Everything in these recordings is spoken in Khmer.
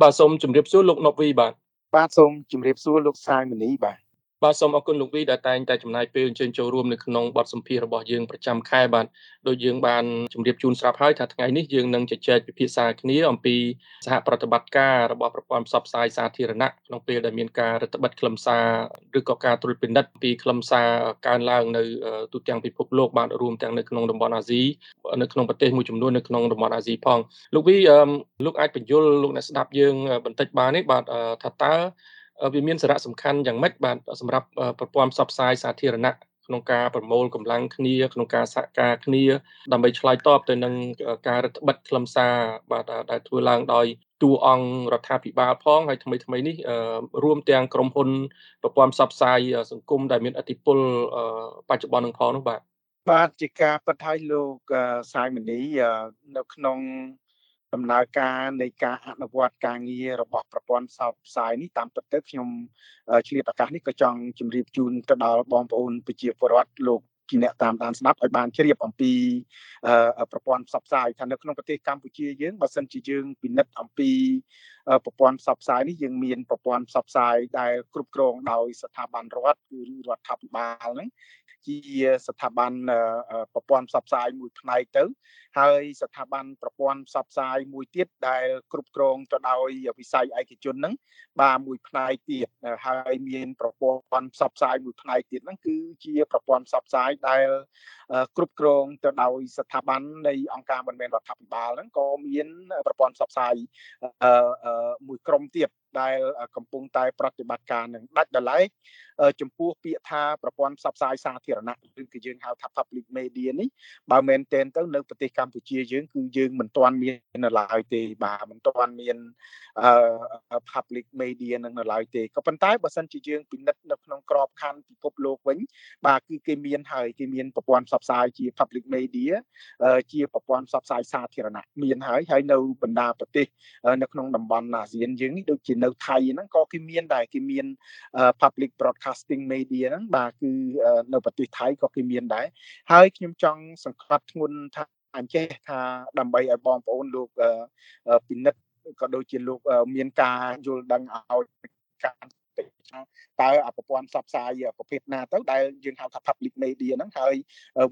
បាទសូមជម្រាបសួរលោកណូវីបាទបាទសូមជម្រាបសួរលោកសាយមនីបាទ បាទសូមអរគុណលោកវីដែលតែងតែចំណាយពេលអញ្ជើញចូលរួមនៅក្នុងបទសម្ភាសន៍របស់យើងប្រចាំខែបាទដោយយើងបានជម្រាបជូនស្រាប់ហើយថាថ្ងៃនេះយើងនឹងជជែកពិភាក្សាគ្នាអំពីសហប្រតិបត្តិការរបស់ប្រព័ន្ធផ្សព្វផ្សាយសាធារណៈក្នុងពេលដែលមានការរដ្ឋបិទខ្លឹមសារឬក៏ការត្រួតពិនិត្យពីខ្លឹមសារកើនឡើងនៅទូទាំងពិភពលោកបាទរួមទាំងនៅក្នុងតំបន់អាស៊ីនៅក្នុងប្រទេសមួយចំនួននៅក្នុងតំបន់អាស៊ីផងលោកវីលោកអាចបញ្យល់លោកអ្នកស្ដាប់យើងបន្តិចបានទេបាទថាតើ វាមានសារៈសំខាន់យ៉ាងម៉េចបាទសម្រាប់ប្រព័ន្ធផ្សព្វផ្សាយសាធារណៈក្នុងការប្រមូលកម្លាំងគ្នាក្នុងការសហការគ្នាដើម្បីឆ្លើយតបទៅនឹងការរដ្ឋបិទខ្លឹមសារបាទដែលធ្វើឡើងដោយតួអង្គរដ្ឋាភិបាលផងហើយថ្មីថ្មីនេះរួមទាំងក្រុមហ៊ុនប្រព័ន្ធផ្សព្វផ្សាយសង្គមដែលមានឥទ្ធិពលបច្ចុប្បន្ននឹងផងនោះបាទបាទជាការពិតហើយលោកសាយមនីនៅក្នុង ដំណើរការនៃការអនុវត្តការងាររបស់ប្រព័ន្ធផ្សព្វផ្សាយនេះតាមពិតទៅខ្ញុំឆ្លៀតឱកាសនេះក៏ចង់ជម្រាបជូនទៅដល់បងប្អូនប្រជាពលរដ្ឋលោកជាអ្នកតាមដានស្ដាប់ឲ្យបានជ្រាបអំពីប្រព័ន្ធផ្សព្វផ្សាយថានៅក្នុងប្រទេសកម្ពុជាយើងបើសិនជាយើងពិនិត្យអំពីប្រព័ន្ធផ្សព្វផ្សាយនេះយើងមានប្រព័ន្ធផ្សព្វផ្សាយដែលគ្រប់គ្រងដោយស្ថាប័នរដ្ឋគឺរដ្ឋាភិបាលហ្នឹងជាស្ថាប័នប្រព័ន្ធផ្សព្វផ្សាយមួយផ្នែកទៅហើយស្ថាប័នប្រព័ន្ធផ្សព្វផ្សាយមួយទៀតដែលគ្រប់គ្រងទៅដោយវិស័យឯកជនហ្នឹងបាទមួយផ្នែកទៀតហើយមានប្រព័ន្ធផ្សព្វផ្សាយមួយផ្នែកទៀតហ្នឹងគឺជាប្រព័ន្ធផ្សព្វផ្សាយដែល គ្រប់គ្រងទៅដោយស្ថាប័ននៃអង្គការមិនមែនរដ្ឋាភិបាលហ្នឹងក៏មានប្រព័ន្ធផ្សព្វផ្សាយមួយក្រុមទៀតដែលកំពុងតែប្រតិបត្តិការនឹងដាច់ដライចំពោះពាក្យថាប្រព័ន្ធផ្សព្វផ្សាយសាធារណៈឬក៏យើងហៅថា public media នេះបើមែនទែនទៅនៅប្រទេសកម្ពុជាយើងគឺយើងមិនទាន់មាននៅឡើយទេបាទមិនទាន់មានអឺ public media នឹងនៅឡើយទេក៏ប៉ុន្តែបើសិនជាយើងពិនិត្យនៅ ក្នុងក្របខ័ណ្ឌពិភពលោកវិញបាទគឺគេមានហើយគេមានប្រព័ន្ធផ្សព្វផ្សាយជា public media ជាប្រព័ន្ធផ្សព្វផ្សាយសាធារណៈមានហើយហើយនៅបណ្ដាប្រទេសនៅក្នុងតំបន់អាស៊ានយើងនេះដូចជានៅថៃហ្នឹងក៏គេមានដែរគេមាន public broadcasting media ហ្នឹងបាទគឺនៅប្រទេសថៃក៏គេមានដែរហើយខ្ញុំចង់សង្កត់ធ្ងន់ថាអញ្ចេះថាដើម្បីឲ្យបងប្អូនលោកពិនិត្យក៏ដូចជាលោកមានការយល់ដឹងឲ្យការ តើប្រព័ន្ធផ្សព្វផ្សាយប្រភេទណាទៅដែលយើងហៅថា public media ហ្នឹងហើយ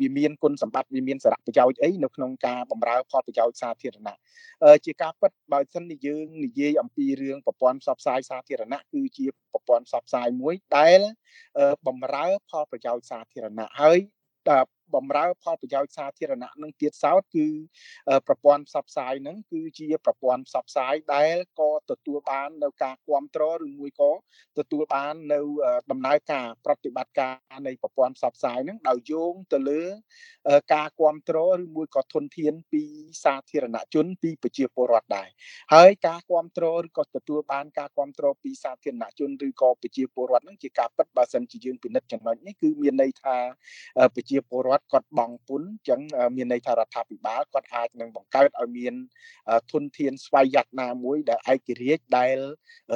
វាមានគុណសម្បត្តិវាមានសារៈប្រយោជន៍អីនៅក្នុងការបម្រើផលប្រយោជន៍សាធារណៈជាការពិតបើសិនជាយើងនិយាយអំពីរឿងប្រព័ន្ធផ្សព្វផ្សាយសាធារណៈគឺជាប្រព័ន្ធផ្សព្វផ្សាយមួយដែលបម្រើផលប្រយោជន៍សាធារណៈហើយ បំរើផលប្រយោជន៍សាធារណៈនឹងទៀតសោតគឺប្រព័ន្ធផ្សព្វផ្សាយនឹងគឺជាប្រព័ន្ធផ្សព្វផ្សាយដែលក៏ទទួលបាននៅការគ្រប់គ្រងឬមួយក៏ទទួលបាននៅដំណើរការប្រតិបត្តិការនៃប្រព័ន្ធផ្សព្វផ្សាយនឹងដោយយោងទៅលើការគ្រប់គ្រងឬមួយក៏ធនធានពីសាធារណជនពីប្រជាពលរដ្ឋដែរហើយការគ្រប់គ្រងឬក៏ទទួលបានការគ្រប់គ្រងពីសាធារណជនឬក៏ប្រជាពលរដ្ឋនឹងជាការពិតបើសិនជាយើងពិនិត្យចំណុចនេះគឺមានន័យថាប្រជាពលរដ្ឋរដ្ឋគាត់បង់ពុនអញ្ចឹងមានន័យថារដ្ឋាភិបាលគាត់អាចនឹងបង្កើតឲ្យមានធនធានស្វ័យយ័តណាមួយដែលឯករាជ្យដែល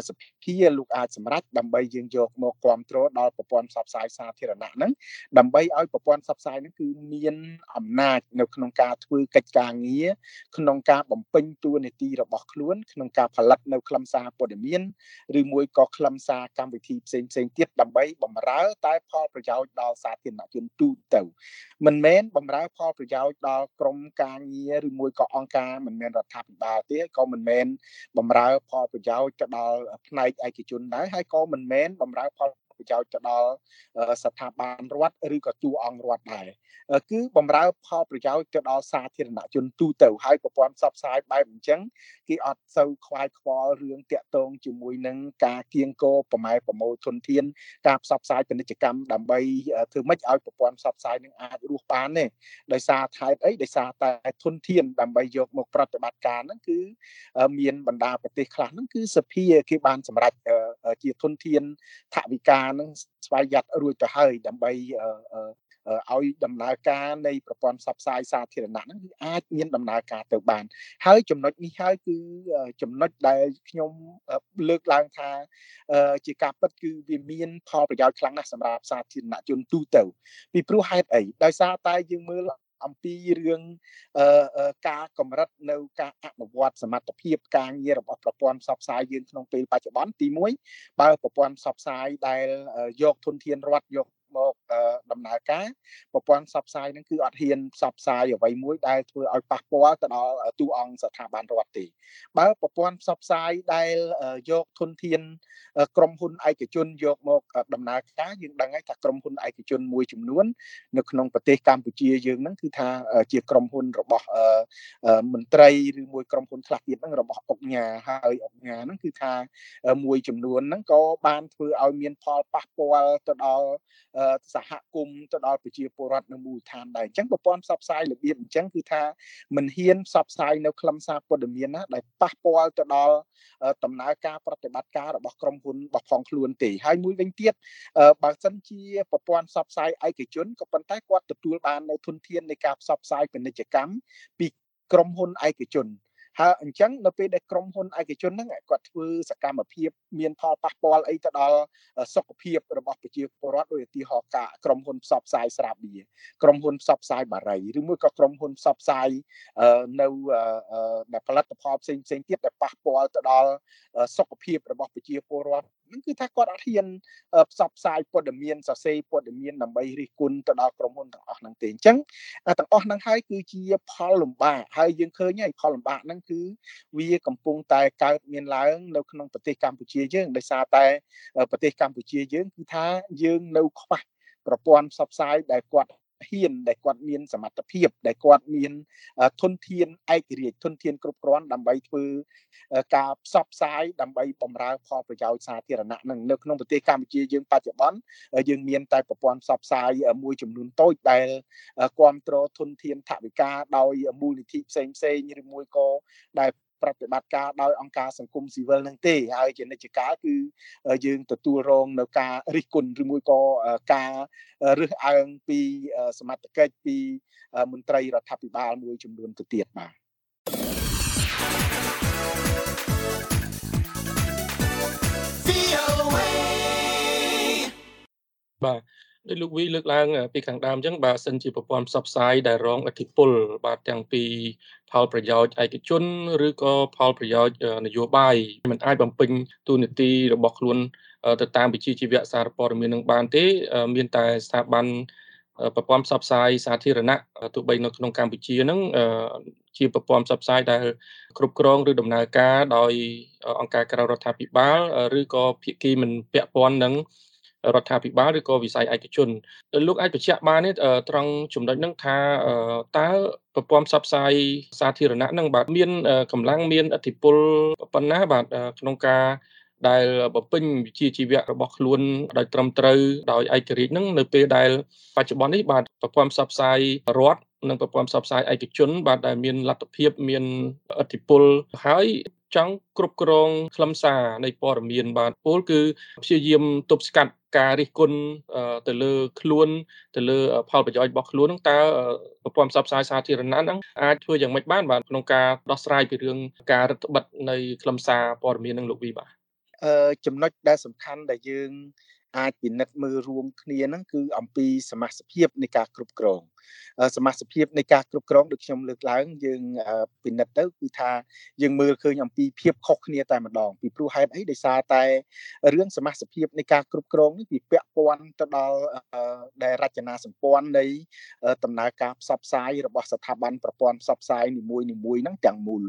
សភាលោកអាចសម្រេចដើម្បីយើងយកមកគ្រប់គ្រងដល់ប្រព័ន្ធផ្សព្វផ្សាយសាធារណៈហ្នឹងដើម្បីឲ្យប្រព័ន្ធផ្សព្វផ្សាយហ្នឹងគឺមានអំណាចនៅក្នុងការធ្វើកិច្ចការងារក្នុងការបំពេញតួនាទីរបស់ខ្លួនក្នុងការផលិតនៅខ្លឹមសារព័ត៌មានឬមួយក៏ខ្លឹមសារកម្មវិធីផ្សេងផ្សេងទៀតដើម្បីបំរើតែផលប្រយោជន៍ដល់សាធារណជនទូទៅមិនមែនបំរើផលប្រយោជន៍ដល់ក្រមការងារឬមួយក៏អង្គការមិនមែនរដ្ឋាភិបាលទេក៏មិនមែនបំរើផលប្រយោជន៍ទៅដល់ផ្នែកឯកជនដែរហើយក៏មិនមែនបំរើផល ប្រយោជន៍ទៅដល់ស្ថាប័នរដ្ឋឬក៏តួអង្គរដ្ឋដែរគឺបំរើផលប្រយោជន៍ទៅដល់សាធារណជនទូទៅហើយប្រព័ន្ធផ្សព្វផ្សាយបែបអញ្ចឹងគេអត់សូវខ្វាយខ្វល់រឿងតាក់ទងជាមួយនឹងការគៀងគោប្រម៉ែប្រមូលធនធានការផ្សព្វផ្សាយពាណិជ្ជកម្មដើម្បីធ្វើម៉េចឲ្យប្រព័ន្ធផ្សព្វផ្សាយនឹងអាចរស់បានទេដោយសារថែតអីដោយសារតែធនធានដើម្បីយកមកប្រតិបត្តិការហ្នឹងគឺមានបណ្ដាប្រទេសខ្លះហ្នឹងគឺសភាគេបានសម្រេចជាធនធានថវិកានឹងស្វ័យយ័តរួចទៅហើយដើម្បីឲ្យដំណើរការនៃប្រព័ន្ធផ្សព្វផ្សាយសាធារណៈហ្នឹងគឺអាចមានដំណើរការទៅបាន ហើយចំណុចនេះហើយគឺចំណុចដែលខ្ញុំលើកឡើងថាជាការពិតគឺវាមានផលប្រយោជន៍ខ្លាំងណាស់សម្រាប់សាធារណជនទូទៅពីព្រោះហេតុអីដោយសារតែយើងមើល អំពីរឿងការកម្រិតនៅការអនុវត្តសមត្ថភាពការងាររបស់ប្រព័ន្ធផ្សព្វផ្សាយយើងក្នុងពេលបច្ចុប្បន្នទី1បើប្រព័ន្ធផ្សព្វផ្សាយដែលយកធនធានរដ្ឋយក មកដំណើរការប្រព័ន្ធផ្សព្វផ្សាយហ្នឹងគឺអត់ហ៊ានផ្សព្វផ្សាយអ្វីមួយដែលធ្វើឲ្យប៉ះពាល់ទៅដល់ទូអង្គស្ថាប័នរដ្ឋទេបើប្រព័ន្ធផ្សព្វផ្សាយដែលយកធនធានក្រុមហ៊ុនឯកជនយកមកដំណើរការយើងដឹងហើយថាក្រុមហ៊ុនឯកជនមួយចំនួននៅក្នុងប្រទេសកម្ពុជាយើងហ្នឹងគឺថាជាក្រុមហ៊ុនរបស់មន្ត្រីឬមួយក្រុមហ៊ុនខ្លះទៀតហ្នឹងរបស់អុកញ៉ាហើយអុកញ៉ាហ្នឹងគឺថាមួយចំនួនហ្នឹងក៏បានធ្វើឲ្យមានផលប៉ះពាល់ទៅដល់សហគមន៍ទៅដល់ប្រជាពលរដ្ឋនៅមូលដ្ឋានដែរអញ្ចឹងប្រព័ន្ធផ្សព្វផ្សាយរបៀបអញ្ចឹងគឺថាមិនហ៊ានផ្សព្វផ្សាយនៅខ្លឹមសារព័ត៌មានណាដែលប៉ះពាល់ទៅដល់ដំណើរការប្រតិបត្តិការរបស់ក្រុមហ៊ុនរបស់ផងខ្លួនទេហើយមួយវិញទៀតបើសិនជាប្រព័ន្ធផ្សព្វផ្សាយឯកជនក៏ប៉ុន្តែគាត់ទទួលបាននៅធនធាននៃការផ្សព្វផ្សាយពាណិជ្ជកម្មពីក្រុមហ៊ុនឯកជន ហើយអញ្ចឹងនៅពេលដែលក្រុមហ៊ុនឯកជនហ្នឹងគាត់ធ្វើសកម្មភាពមានផលប៉ះពាល់អីទៅដល់សុខភាពរបស់ប្រជាពលរដ្ឋដោយឧទាហរណ៍ការក្រុមហ៊ុនផ្សព្វផ្សាយស្រាបៀរក្រុមហ៊ុនផ្សព្វផ្សាយបារីឬមួយក៏ក្រុមហ៊ុនផ្សព្វផ្សាយនៅដែលផលិតផលផ្សេងផ្សេងទៀតដែលប៉ះពាល់ទៅដល់សុខភាពរបស់ប្រជាពលរដ្ឋ ហ្នឹងគឺថាគាត់អត់ហ៊ានផ្សព្វផ្សាយព័ត៌មានសរសេរព័ត៌មានដើម្បីរិះគន់ទៅដល់ក្រុមហ៊ុនទាំងអស់ហ្នឹងទេអញ្ចឹងទាំងអស់ហ្នឹងហើយគឺជាផលលំបាកហើយយើងឃើញហើយផលលំបាកហ្នឹងគឺវាកំពុងតែកើតមានឡើងនៅក្នុងប្រទេសកម្ពុជាយើងដោយសារតែប្រទេសកម្ពុជាយើងគឺថាយើងនៅខ្វះប្រព័ន្ធផ្សព្វផ្សាយដែលគាត់ ហ៊ានដែលគាត់មានសមត្ថភាពដែលគាត់មានធនធានឯករាជ្យធនធានគ្រប់គ្រាន់ដើម្បីធ្វើការផ្សព្វផ្សាយដើម្បីបម្រើផលប្រយោជន៍សាធារណៈនឹងនៅក្នុងប្រទេសកម្ពុជាយើងបច្ចុប្បន្នយើងមានតែប្រព័ន្ធផ្សព្វផ្សាយមួយចំនួនតូចដែលគ្រប់គ្រងធនធានថវិកាដោយមូលនិធិផ្សេងផ្សេងឬមួយក៏ដែល ប្រតិបត្តិការដោយអង្គការសង្គមស៊ីវិលនឹងទេហើយជានិច្ចកាលគឺយើងទទួលរងនៅការរិះគន់ឬមួយក៏ការរើសអើងពីសមត្ថកិច្ចពីមន្ត្រីរដ្ឋាភិបាលមួយចំនួនទៅទៀតបាទបាទ ដោយលោកវីលើកឡើងពីខាងដើមអញ្ចឹងបើសិនជាប្រព័ន្ធផ្សព្វផ្សាយដែលរងឥទ្ធិពលបាទទាំងពីផលប្រយោជន៍ឯកជនឬក៏ផលប្រយោជន៍នយោបាយมันអាចបំពេញទូនាទីរបស់ខ្លួនទៅតាមវិជ្ជាជីវៈសារព័ត៌មាននឹងបានទេ មានតែស្ថាប័នប្រព័ន្ធផ្សព្វផ្សាយសាធារណៈទោះបីនៅក្នុងកម្ពុជាហ្នឹងជាប្រព័ន្ធផ្សព្វផ្សាយដែលគ្រប់គ្រងឬដំណើរការដោយអង្គការក្រៅរដ្ឋាភិបាលឬក៏ភាគីមិនពាក់ព័ន្ធនឹង រដ្ឋាភិបាលឬក៏វិស័យឯកជនលោកអាចបញ្ជាក់បានទេត្រង់ចំណុចហ្នឹងថាតើប្រព័ន្ធផ្សព្វផ្សាយសាធារណៈហ្នឹងបាទមានកម្លាំងមានអធិពលប៉ុណ្ណាបាទក្នុងការដែលបំពេញវិជ្ជាជីវៈរបស់ខ្លួនដោយត្រឹមត្រូវដោយឯករាជ្យនឹងនៅពេលដែលបច្ចុប្បន្ននេះបាទប្រព័ន្ធផ្សព្វផ្សាយរដ្ឋនិងប្រព័ន្ធផ្សព្វផ្សាយឯកជន បាទដែលមានលទ្ធភាពមានឥទ្ធិពលហើយចង់គ្រប់គ្រងខ្លឹមសារនៃព័ត៌មានបាទពលគឺព្យាយាមទប់ស្កាត់ ការរិះគន់ទៅលើខ្លួនទៅលើផលប្រយោជន៍របស់ខ្លួនហ្នឹងតើប្រព័ន្ធផ្សព្វផ្សាយសាធារណៈហ្នឹងអាចធ្វើយ៉ាងម៉េចបានបាទក្នុងការដោះស្រាយពីរឿងការរដ្ឋបិទនៃខ្លឹមសារព័ត៌មាននឹងលោកវីបាទអឺចំណុចដែលសំខាន់ដែលយើងអាចពិនិត្យមើលរួមគ្នាហ្នឹងគឺអំពីសមាជិកភាពនៃការគ្រប់គ្រង សមាជិកភាពនៃការគ្រប់គ្រងដូចខ្ញុំលើកឡើងយើងពិនិត្យទៅគឺថាយើងមើលឃើញអំពីភាពខុសគ្នាតែម្ដងពីព្រោះហេតុអីដោយសារតែរឿងសមាជិកភាពនៃការគ្រប់គ្រងនេះវាពាក់ព័ន្ធទៅដល់ដែលរចនាសម្ព័ន្ធនៃដំណើរការផ្សព្វផ្សាយរបស់ស្ថាប័នប្រព័ន្ធផ្សព្វផ្សាយនីមួយនីមួយហ្នឹងទាំងមូល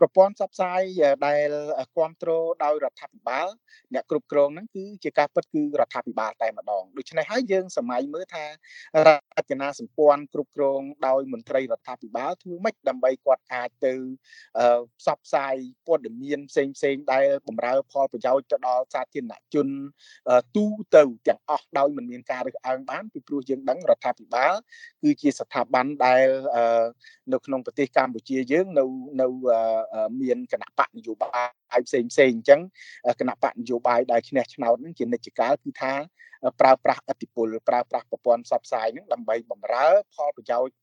ប្រព័ន្ធផ្សព្វផ្សាយដែលគ្រប់គ្រងដោយរដ្ឋាភិបាលអ្នកគ្រប់គ្រងហ្នឹងគឺជាការពិតគឺរដ្ឋាភិបាលតែម្ដងដូច្នេះហើយយើងសម័យមើលថារចនាសម្ព័ន្ធគ្រប់គ្រងដោយមន្ត្រីរដ្ឋាភិបាលធ្វើម៉េចដើម្បីគាត់អាចទៅផ្សព្វផ្សាយព័ត៌មានផ្សេងផ្សេងដែលបម្រើផលប្រយោជន៍ទៅដល់សាធារណជនទូទៅទាំងអស់ដោយមិនមានការរើសអើងបានពីព្រោះយើងដឹងរដ្ឋាភិបាលគឺជាស្ថាប័នដែលនៅក្នុងប្រទេសកម្ពុជាយើងនៅនៅមានគណៈបកនយោបាយ ផ្សេងផ្សេងអញ្ចឹងគណៈបកនយោបាយដែលឈ្នះឆ្នោតនឹងជានិច្ចកាលគឺថាប្រើប្រាស់អធិបុលប្រើប្រាស់ប្រព័ន្ធផ្សព្វផ្សាយនឹងដើម្បីបម្រើផលប្រយោជន៍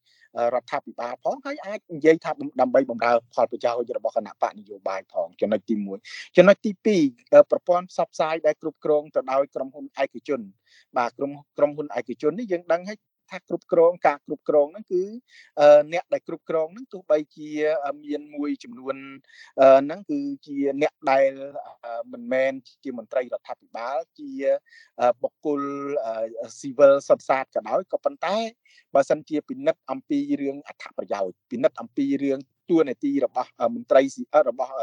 រដ្ឋាភិបាលផងហើយអាចនិយាយថាដើម្បីបម្រើផលប្រយោជន៍របស់គណៈបកនយោបាយផងចំណុចទី1ចំណុចទី2ប្រព័ន្ធផ្សព្វផ្សាយដែលគ្រប់គ្រងទៅដោយក្រុមហ៊ុនឯកជនបាទក្រុមក្រុមហ៊ុនឯកជននេះយើងដឹងហើយ ថាគ្រប់គ្រងការគ្រប់គ្រងហ្នឹងគឺអ្នកដែលគ្រប់គ្រងហ្នឹងទោះបីជាមានមួយចំនួនហ្នឹងគឺជាអ្នកដែលមិនមែនជាមន្ត្រីរដ្ឋាភិបាលជាបុគ្គលស៊ីវិលសុទ្ធសាធក៏ដោយក៏ប៉ុន្តែបើសិនជាពិនិត្យអំពីរឿងអត្ថប្រយោជន៍ពិនិត្យអំពីរឿង ទួលនីតិរបស់មន្ត្រីរបស់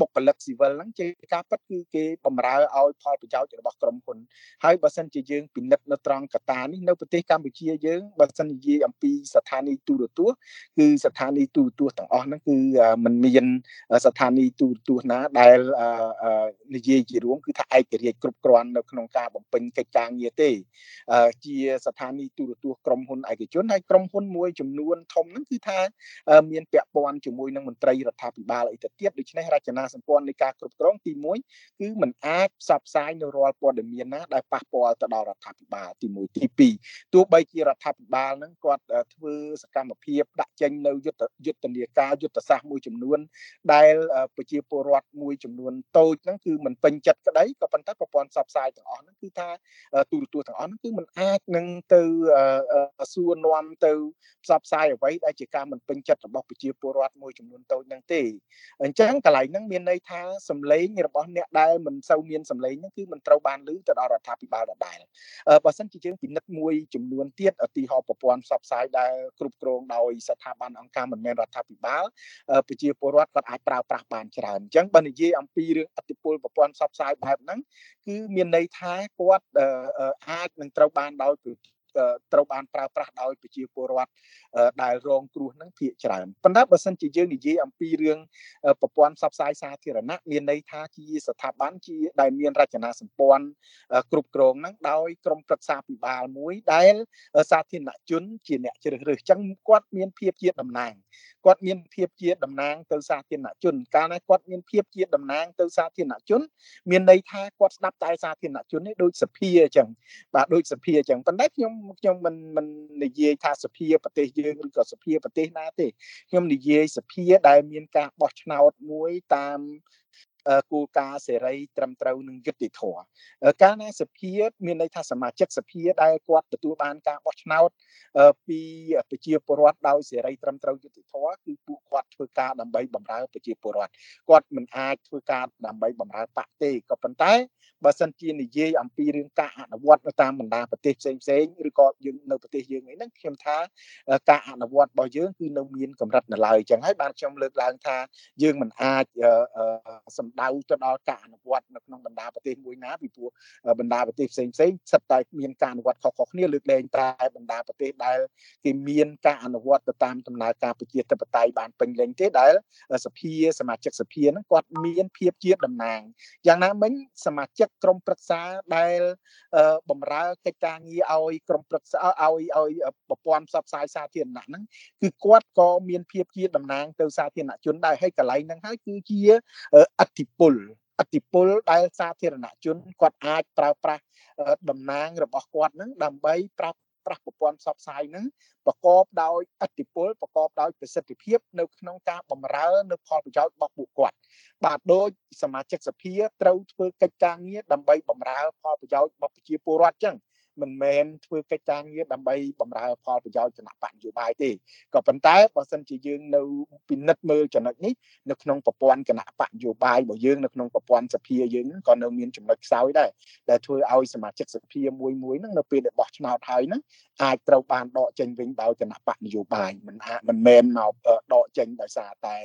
បុគ្គលិកស៊ីវិលហ្នឹងជាការពិតគឺគេបំរើឲ្យផលប្រយោជន៍របស់ក្រុមហ៊ុនហើយបើសិនជាយើងពិនិត្យនៅត្រង់កត្តានេះនៅប្រទេសកម្ពុជាយើងបើសិននិយាយអំពីស្ថានីយ៍ទូរទស្សន៍គឺស្ថានីយ៍ទូរទស្សន៍ទាំងអស់ហ្នឹងគឺมันមានស្ថានីយ៍ទូរទស្សន៍ណាដែលនិយាយជារួមគឺថាឯករាជ្យគ្រប់គ្រាន់នៅក្នុងការបំពេញកិច្ចការងារទេជាស្ថានីយ៍ទូរទស្សន៍ក្រុមហ៊ុនឯកជនហើយក្រុមហ៊ុនមួយចំនួនធំហ្នឹងគឺថាមានពាក់ព័នជាមួយនឹងមន្ត្រីរដ្ឋាភិបាលអីទៅទៀតដូច្នេះរចនាសម្ព័ន្ធនៃការគ្រប់គ្រងទី1គឺมันអាចផ្សព្វផ្សាយនៅរាល់ព័ត៌មានណាដែលប៉ះពាល់ទៅដល់រដ្ឋាភិបាលទី1ទី2ទោះបីជារដ្ឋាភិបាលហ្នឹងគាត់ធ្វើសកម្មភាពដាក់ចេញនៅយុទ្ធយុទ្ធនាការយុទ្ធសាស្ត្រមួយចំនួនដែលប្រជាពលរដ្ឋមួយចំនួនតូចហ្នឹងគឺมันពេញចិត្តក្តីក៏ប៉ុន្តែប្រព័ន្ធផ្សព្វផ្សាយទាំងអស់ហ្នឹងគឺថាទូរទស្សន៍ទាំងអស់ហ្នឹងគឺมันអាចនឹងទៅសួរនាំទៅផ្សព្វផ្សាយអ្វីដែលជាការមិនពេញចិត្តរបស់ប្រជាពលរដ្ឋ ដ្ឋមួយចំនួនតូចហ្នឹងទេអញ្ចឹងកន្លែងហ្នឹងមានន័យថាសម្លេងរបស់អ្នកដែលមិនសូវមានសម្លេងហ្នឹងគឺមិនត្រូវបានឮទៅដល់រដ្ឋាភិបាលដដែលបើសិនជាយើងពិនិត្យមួយចំនួនទៀតឧទាហរណ៍ប្រព័ន្ធផ្សព្វផ្សាយដែលគ្រប់គ្រងដោយស្ថាប័នអង្គការមិនមែនរដ្ឋាភិបាលប្រជាពលរដ្ឋគាត់អាចប្រើប្រាស់បានច្រើនអញ្ចឹងបើនិយាយអំពីរឿងអតិពលប្រព័ន្ធផ្សព្វផ្សាយបែបហ្នឹងគឺមានន័យថាគាត់អាចនឹងត្រូវបានដោយ ត្រូវបានប្រើប្រាស់ដោយប្រជាពលរដ្ឋដែលរងគ្រោះនឹងភាគច្រើនប៉ុន្តែបើសិនជាយើងនិយាយអំពីរឿងប្រព័ន្ធផ្សព្វផ្សាយសាធារណៈមានន័យថាជាស្ថាប័នជាដែលមានរចនាសម្ព័ន្ធគ្រប់គ្រងនឹងដោយក្រុមប្រឹក្សាពិបាលមួយដែលសាធារណជនជាអ្នកជ្រើសរើសអញ្ចឹងគាត់មានភាពជាតំណាងគាត់មានភាពជាតំណាងទៅសាធារណជន កាលណាគាត់មានភាពជាតំណាងទៅសាធារណជន មានន័យថាគាត់ស្ដាប់តែសាធារណជននេះដូចសភាអញ្ចឹងបាទដូចសភាអញ្ចឹងប៉ុន្តែខ្ញុំខ្ញុំមិនមិននិយាយថាសភាប្រទេសយើងឬក៏សភាប្រទេសណាទេខ្ញុំនិយាយសភាដែលមានការបោះឆ្នោតមួយតាម គោលការណ៍សេរីត្រឹមត្រូវនិងយុត្តិធម៌កាលណាសភាមានន័យថាសមាជិកសភាដែលគាត់ទទួលបានការបោះឆ្នោតពីប្រជាពលរដ្ឋដោយសេរីត្រឹមត្រូវយុត្តិធម៌គឺពួកគាត់ធ្វើការដើម្បីបម្រើប្រជាពលរដ្ឋគាត់មិនអាចធ្វើការដើម្បីបម្រើបកទេក៏ប៉ុន្តែបើសិនជានិយាយអំពីរឿងការអនុវត្តនៅតាមបណ្ដាប្រទេសផ្សេងផ្សេងឬក៏យើងនៅប្រទេសយើងអីហ្នឹងខ្ញុំថាការអនុវត្តរបស់យើងគឺនៅមានកម្រិតនៅឡើយអញ្ចឹងហើយបានខ្ញុំលើកឡើងថាយើងមិនអាចសំដៅទៅដល់ការអនុវត្តនៅក្នុងបណ្ដាប្រទេសមួយណាពីព្រោះបណ្ដាប្រទេសផ្សេងផ្សេងសិតតែមានការអនុវត្តខុសៗគ្នាលើកលែងតែបណ្ដាប្រទេសដែលគេមានការអនុវត្តទៅតាមដំណើរការប្រជាធិបតេយ្យបានពេញលេញទេដែលសភាសមាជិកសភាហ្នឹងគាត់មានភាពជាតំណាងយ៉ាងណាមិញសមាជិកក្រុមប្រឹក្សាដែលបំរើកិច្ចការងារឲ្យក្រុមប្រឹក្សាឲ្យឲ្យប្រព័ន្ធផ្សព្វផ្សាយសាធារណៈហ្នឹងគឺគាត់ក៏មានភាពជាតំណាងទៅសាធារណជនដែរហើយកន្លែងហ្នឹងហើយគឺជាអធិពលអតិពលដែលសាធារណជនគាត់អាចប្រើប្រាស់តំណាងរបស់គាត់នឹងដើម្បីប្រើប្រាស់ប្រព័ន្ធផ្សព្វផ្សាយនឹងប្រកបដោយអតិពលប្រកបដោយប្រសិទ្ធភាពនៅក្នុងការបម្រើនៅផលប្រយោជន៍របស់ពួកគាត់បាទដូចសមាជិកសភាត្រូវធ្វើកិច្ចការងារដើម្បីបម្រើផលប្រយោជន៍របស់ប្រជាពលរដ្ឋចឹង មិនមែនធ្វើកិច្ចការងារដើម្បីបម្រើផលប្រយោជន៍គណៈបកនយោបាយទេក៏ប៉ុន្តែបើសិនជាយើងនៅពិនិត្យមើលចំណុចនេះនៅក្នុងប្រព័ន្ធគណៈបកនយោបាយរបស់យើងនៅក្នុងប្រព័ន្ធសភាយើងក៏នៅមានចំណុចខ្សោយដែរដែលធ្វើឲ្យសមាជិកសភាមួយមួយហ្នឹងនៅពេលដែលបោះឆ្នោតហើយហ្នឹងអាចត្រូវបានដកចេញវិញដោយគណៈបកនយោបាយមិនអាចមិនមែនមកដកចេញដោយសារតែ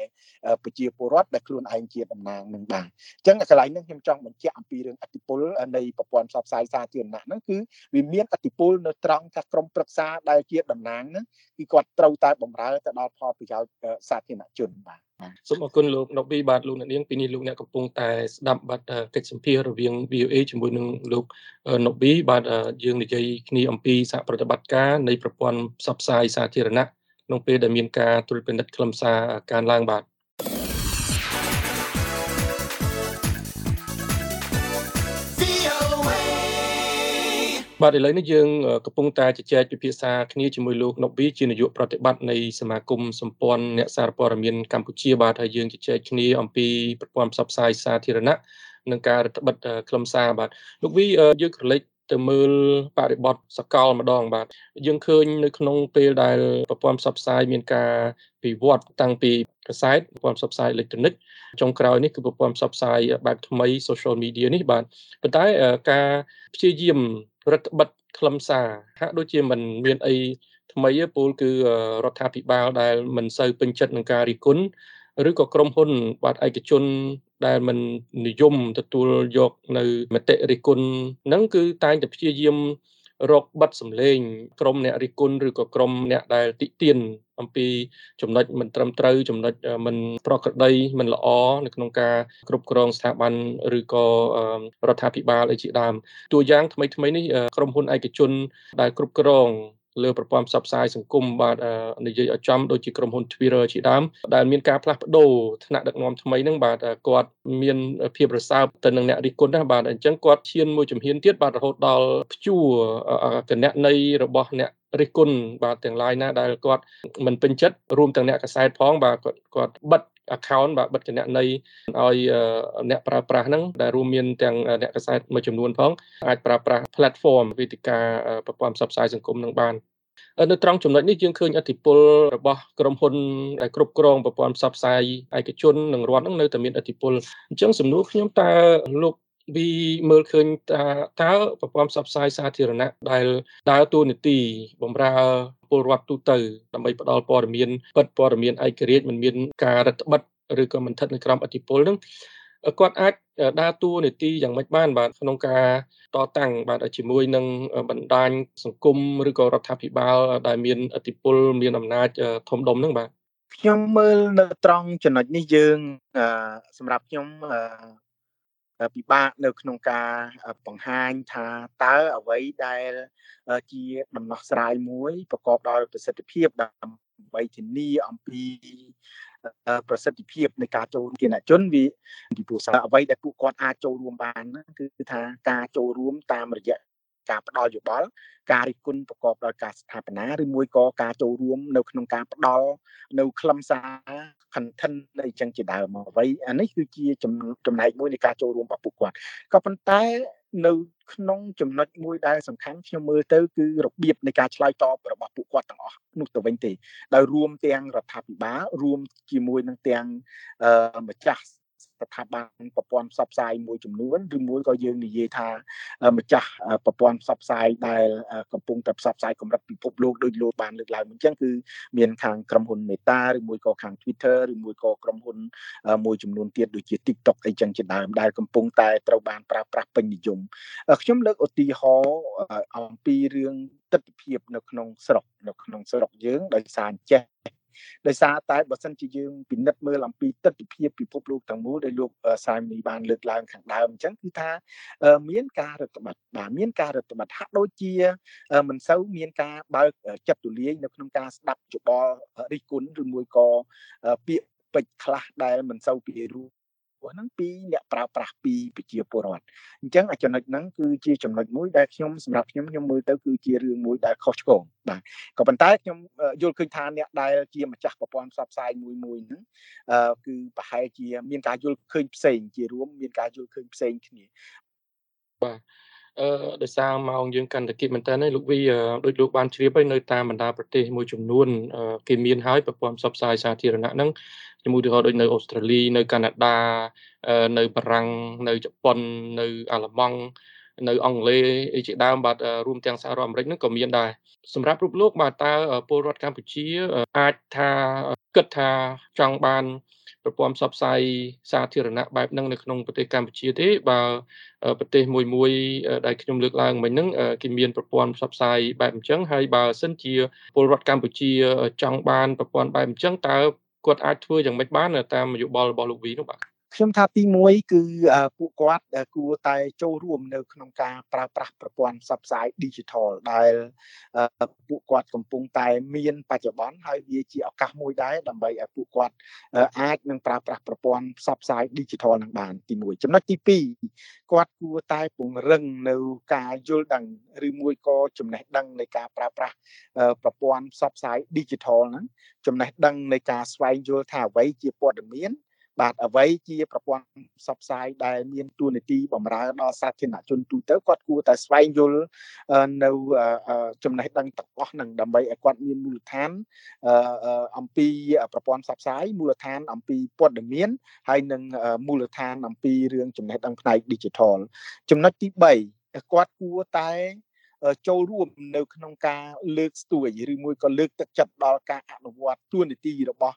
ប្រជាពលរដ្ឋដែលខ្លួនឯងជាតំណាងនឹងបានអញ្ចឹងកន្លែងនេះខ្ញុំចង់បញ្ជាក់អំពីរឿងអតិពលនៃប្រព័ន្ធផ្សព្វផ្សាយសាធារណៈហ្នឹងគឺវាមានអតិពលនៅត្រង់ថាក្រុមប្រឹក្សាដែលជាតំណាងហ្នឹងគឺគាត់ត្រូវតែបម្រើទៅដល់ផលប្រយោជន៍សាធារណជនបាទសូមអរគុណលោកណូប៊ីបាទលោកអ្នកនាងពីនេះលោកអ្នកកំពុងតែស្ដាប់បាទកិច្ចសម្ភាររវាង VOA ជាមួយនឹងលោកណូប៊ីបាទយើងនិយាយគ្នាអំពីសហប្រតិបត្តិការនៃប្រព័ន្ធផ្សព្វផ្សាយសាធារណៈក្នុងពេលដែលមានការត្រួតពិនិត្យខ្លឹមសារការឡើងបាទ បាទឥឡូវនេះយើងកំពុងតែជជែកពិភាក្សាគ្នាជាមួយលោកណូប៊ីជានាយកប្រតិបត្តិនៃសមាគមសម្ព័ន្ធអ្នកសារព័ត៌មានកម្ពុជាបាទហើយយើងជជែកគ្នាអំពីប្រព័ន្ធផ្សព្វផ្សាយសាធារណៈនិងការរដ្ឋបិទខ្លឹមសារបាទលោកវីយើងក្រឡេកទៅមើលបរិបទសកលម្ដងបាទយើងឃើញនៅក្នុងពេលដែលប្រព័ន្ធផ្សព្វផ្សាយមានការវិវត្តតាំងពីកាសែតប្រព័ន្ធផ្សព្វផ្សាយអេឡិចត្រូនិកចុងក្រោយនេះគឺប្រព័ន្ធផ្សព្វផ្សាយបែបថ្មី social media នេះបាទប៉ុន្តែការព្យាយាម រដ្ឋបិទខ្លឹមសារហាក់ដូចជាមិនមានអីថ្មីទេពលគឺរដ្ឋាភិបាលដែលមិនសូវពេញចិត្តនឹងការរិះគន់ឬក៏ក្រុមហ៊ុនបាទឯកជនដែលមិននិយមទទួលយកនៅមតិរិះគន់ហ្នឹងគឺតែងតែព្យាយាម រកបិទសម្លេងក្រុមអ្នករិះគន់ឬក៏ក្រុមអ្នកដែលតិទៀនអំពីចំណុចមិនត្រឹមត្រូវចំណុចមិនប្រក្រតីមិនល្អនៅក្នុងការគ្រប់គ្រងស្ថាប័នឬក៏រដ្ឋាភិបាលអីជាដើមតួយ៉ាងថ្មីថ្មីនេះក្រុមហ៊ុនឯកជនដែលគ្រប់គ្រង លើប្រព័ន្ធផ្សព្វផ្សាយសង្គមបាទនិយាយឲ្យចំដូចជាក្រុមហ៊ុន Twitter ជាដើមដែលមានការផ្លាស់ប្ដូរថ្នាក់ដឹកនាំថ្មីហ្នឹងបាទគាត់មានភាពរសើបទៅនឹងអ្នករិះគន់ណាបាទអញ្ចឹងគាត់ឈានមួយជំហានទៀតបាទរហូតដល់ព្យួរគណន័យរបស់អ្នករិះគន់បាទទាំងឡាយណាដែលគាត់មិនពេញចិត្តរួមទាំងអ្នកកសែតផងបាទគាត់គាត់បិទ account បាទបិទគណនីឲ្យអ្នកប្រើប្រាស់ហ្នឹងដែលរួមមានទាំងអ្នកកសែតមួយចំនួនផងអាចប្រើប្រាស់ platform វេទិកាប្រព័ន្ធផ្សព្វផ្សាយសង្គមនឹងបាននៅត្រង់ចំណុចនេះយើងឃើញអធិពលរបស់ក្រុមហ៊ុនដែលគ្រប់គ្រងប្រព័ន្ធផ្សព្វផ្សាយឯកជននិងរដ្ឋនឹងនៅតែមានអធិពលអញ្ចឹងសំណួរខ្ញុំតើលោក វាមើលឃើញថាតើប្រព័ន្ធផ្សព្វផ្សាយសាធារណៈដែលដើរតួនាទីបម្រើពលរដ្ឋទូទៅដើម្បីផ្ដល់ព័ត៌មានពិតព័ត៌មានឯករាជ្យមិនមានការរឹតបន្តឹងឬក៏មិនស្ថិតនៅក្រោមអធិពលនឹងគាត់អាចដើរតួនាទីយ៉ាងម៉េចបានបាទក្នុងការតតាំងបាទជាមួយនឹងបណ្ដាញសង្គមឬក៏រដ្ឋាភិបាល ដែលមានអធិពលមានអំណាចធំដុំហ្នឹងបាទខ្ញុំមើលនៅត្រង់ចំណុចនេះយើងសម្រាប់ខ្ញុំ ពិបាកនៅក្នុងការបង្ហាញថាតើអ្វីដែលជាដំណោះស្រាយមួយប្រកបដោយប្រសិទ្ធភាពដើម្បីធានាអំពីប្រសិទ្ធភាពនៃការចូលគណជនវាពីព្រោះអ្វីដែលពួកគាត់អាចចូលរួមបានគឺថាការចូលរួមតាមរយៈ ការផ្ដល់យោបល់ការរិះគន់ប្រកបដោយការស្ថាបនាឬមួយក៏ការចូលរួមនៅក្នុងការផ្ដល់នៅខ្លឹមសារ content នៃចឹងជាដើមអ្វីអានេះគឺជាចំណែកមួយនៃការចូលរួមរបស់ពួកគាត់ក៏ប៉ុន្តែនៅក្នុងចំណុចមួយដែលសំខាន់ខ្ញុំមើលទៅគឺរបៀបនៃការឆ្លើយតបរបស់ពួកគាត់ទាំងអស់នោះទៅវិញទេដោយរួមទាំងរដ្ឋាភិបាលរួមជាមួយនឹងទាំងម្ចាស់ ស្ថាប័នប្រព័ន្ធផ្សព្វផ្សាយមួយចំនួនឬមួយក៏យើងនិយាយថាម្ចាស់ប្រព័ន្ធផ្សព្វផ្សាយដែលកំពុងតែផ្សព្វផ្សាយកម្រិតពិភពលោកដូចលោកបានលើកឡើងអញ្ចឹងគឺមានខាងក្រុមហ៊ុន Meta ឬមួយក៏ខាង Twitter ឬមួយក៏ក្រុមហ៊ុនមួយចំនួនទៀតដូចជា TikTok អីចឹងជាដើមដែលកំពុងតែត្រូវបានប្រើប្រាស់ពេញនិយមខ្ញុំលើកឧទាហរណ៍អំពីរឿងទស្សនវិជ្ជានៅក្នុងស្រុកនៅក្នុងស្រុកយើងដោយសារចេះ ដោយសារតែបើសិនជាយើងពិនិត្យមើលអំពីទស្សនវិជ្ជាពិភពលោកទាំងមូលដែលលោកសាយមីបានលើកឡើងខាងដើមអញ្ចឹងគឺថាមានការរដ្ឋបတ်បាទមានការរដ្ឋបတ်ហាក់ដូចជាមិនសូវមានការបើកចិត្តទូលាយនៅក្នុងការស្ដាប់យោបល់រិះគន់ឬមួយក៏ពាក្យពេចន៍ខ្លះដែលមិនសូវពីរូប ព្រោះហ្នឹងពីអ្នកប្រើប្រាស់ពីប្រជាពលរដ្ឋអញ្ចឹងអាចំណុចហ្នឹងគឺជាចំណុចមួយដែលខ្ញុំសម្រាប់ខ្ញុំខ្ញុំមើលទៅគឺជារឿងមួយដែលខុសឆ្គងបាទក៏ប៉ុន្តែខ្ញុំយល់ឃើញថាអ្នកដែលជាម្ចាស់ប្រព័ន្ធផ្សព្វផ្សាយមួយមួយហ្នឹងគឺប្រហែលជាមានការយល់ឃើញផ្សេងជារួមមានការយល់ឃើញផ្សេងគ្នាបាទ អឺដោយសារម៉ោងយើងកាន់តែគិតមែនតើលោកវីដូចលោកបានជ្រាបហើយនៅតាមបណ្ដាប្រទេសមួយចំនួនគេមានហើយប្រព័ន្ធផ្សព្វផ្សាយសាធារណៈហ្នឹងជាមួយឧទាហរណ៍ដូចនៅអូស្ត្រាលីនៅកាណាដានៅបារាំងនៅជប៉ុននៅអាល្លឺម៉ង់នៅអង់គ្លេសអីជាដើមបាទរួមទាំងសហរដ្ឋអាមេរិកហ្នឹងក៏មានដែរសម្រាប់រូបលោកបាទតើពលរដ្ឋកម្ពុជាអាចថាគិតថាចង់បាន ប្រព័ន្ធផ្សព្វផ្សាយសាធារណៈបែបហ្នឹងនៅក្នុងប្រទេសកម្ពុជាទេបើប្រទេសមួយមួយដែលខ្ញុំលើកឡើងមិញហ្នឹងគេមានប្រព័ន្ធផ្សព្វផ្សាយបែបអញ្ចឹងហើយបើសិនជាពលរដ្ឋកម្ពុជាចង់បានប្រព័ន្ធបែបអញ្ចឹងតើគាត់អាចធ្វើយ៉ាងម៉េចបានតាមយោបល់របស់លោកវីនោះបាទ ខ្ញុំថាទី1គឺពួកគាត់គួរតែចូលរួមនៅក្នុងការប្រើប្រាស់ប្រព័ន្ធផ្សព្វផ្សាយ Digital ដែលពួកគាត់កំពុងតែមានបច្ចុប្បន្នហើយវាជាឱកាសមួយដែរដើម្បីឲ្យពួកគាត់អាចនឹងប្រើប្រាស់ប្រព័ន្ធផ្សព្វផ្សាយ Digital នឹងបានទី1ចំណុចទី2គាត់គួរតែពង្រឹងនៅការយល់ដឹងឬមួយក៏ចំណេះដឹងនៃការប្រើប្រាស់ប្រព័ន្ធផ្សព្វផ្សាយ Digital ហ្នឹងចំណេះដឹងនៃការស្វែងយល់ថាអ្វីជាព័ត៌មាន បាទអ្វីជាប្រព័ន្ធផ្សព្វផ្សាយដែលមានទួនាទីបម្រើដល់សាធារណជនទូទៅគាត់គួរតែស្វែងយល់នៅចំណេះដឹងទាំងអស់ហ្នឹងដើម្បីឲ្យគាត់មានមូលដ្ឋានអំពីប្រព័ន្ធផ្សព្វផ្សាយមូលដ្ឋានអំពីព័ត៌មានហើយនិងមូលដ្ឋានអំពីរឿងចំណេះដឹងផ្នែក digital ចំណុចទី3គាត់គួរតែ ចូលរួមនៅក្នុងការលើកស្ទួយឬមួយក៏លើកទឹកចិត្តដល់ការអនុវត្តទួនាទីរបស់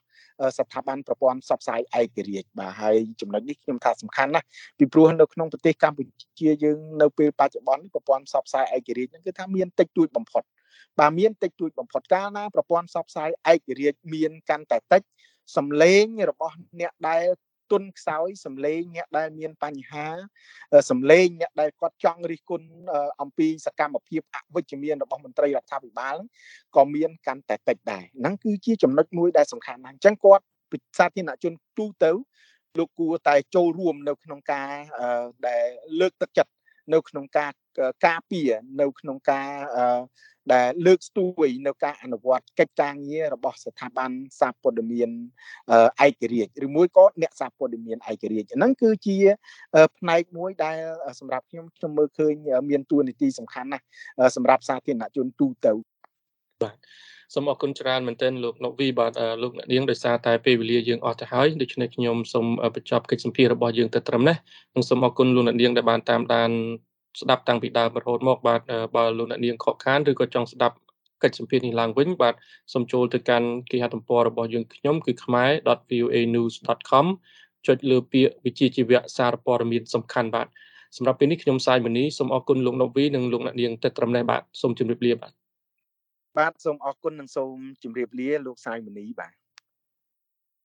ស្ថាប័នប្រព័ន្ធផ្សព្វផ្សាយឯករាជ្យបាទហើយចំណុចនេះខ្ញុំថាសំខាន់ណាស់ពីព្រោះនៅក្នុងប្រទេសកម្ពុជាយើងនៅពេលបច្ចុប្បន្នប្រព័ន្ធផ្សព្វផ្សាយឯករាជ្យហ្នឹងគឺថាមានតិចតួចបំផុតបាទមានតិចតួចបំផុតកាលណាប្រព័ន្ធផ្សព្វផ្សាយឯករាជ្យមានកាន់តែតិចសំឡេងរបស់អ្នកដែល ទុនខ្សោយសំឡេងអ្នកដែលមានបញ្ហាសំឡេងអ្នកដែលគាត់ចង់រិះគន់អំពីសកម្មភាពអវិជ្ជមានរបស់មន្ត្រីរដ្ឋាភិបាលក៏មានកាន់តែតិចដែរហ្នឹងគឺជាចំណុចមួយដែលសំខាន់ណាស់អញ្ចឹងគាត់សាធារណជនទូទៅលោកគួរតែចូលរួមនៅក្នុងការដែលលើកទឹកចិត្តនៅក្នុងការការពារនៅក្នុងការដែលលើកស្ទួយនៅការអនុវត្តកិច្ចការងាររបស់ស្ថាប័នសារព័ត៌មានឯករាជ្យឬមួយក៏អ្នកសារព័ត៌មានឯករាជ្យហ្នឹងគឺជាផ្នែកមួយដែលសម្រាប់ខ្ញុំខ្ញុំមើលឃើញមានតួនាទីសំខាន់ណាស់សម្រាប់សាធារណជនទូទៅបាទសូមអរគុណច្រើនមែនទែនលោកណូវីបាទលោកអ្នកនាងដោយសារតែពេលវេលាយើងអស់ទៅហើយដូច្នេះខ្ញុំសូមបញ្ចប់កិច្ចសម្ភាររបស់យើងទៅត្រឹមនេះនិងសូមអរគុណលោកអ្នកនាងដែលបានតាមដាន ស្ដាប់តាំងពីដើមរហូតមកបាទបើលោកអ្នកនាងខកខានឬក៏ចង់ស្ដាប់កិច្ចសម្ភារនេះឡើងវិញបាទសូមចូលទៅកាន់គេហទំព័ររបស់យើងខ្ញុំគឺ khmer.voanews.com ចុចលើពាក្យវិជាជីវៈសារព័ត៌មានសំខាន់បាទសម្រាប់ពេលនេះខ្ញុំសាយមនីសូមអរគុណលោកណូវីនិងលោកអ្នកនាងទៅត្រឹមនេះបាទសូមជម្រាបលាបាទបាទសូមអរគុណនិងសូមជម្រាបលាលោកសាយមនីបាទ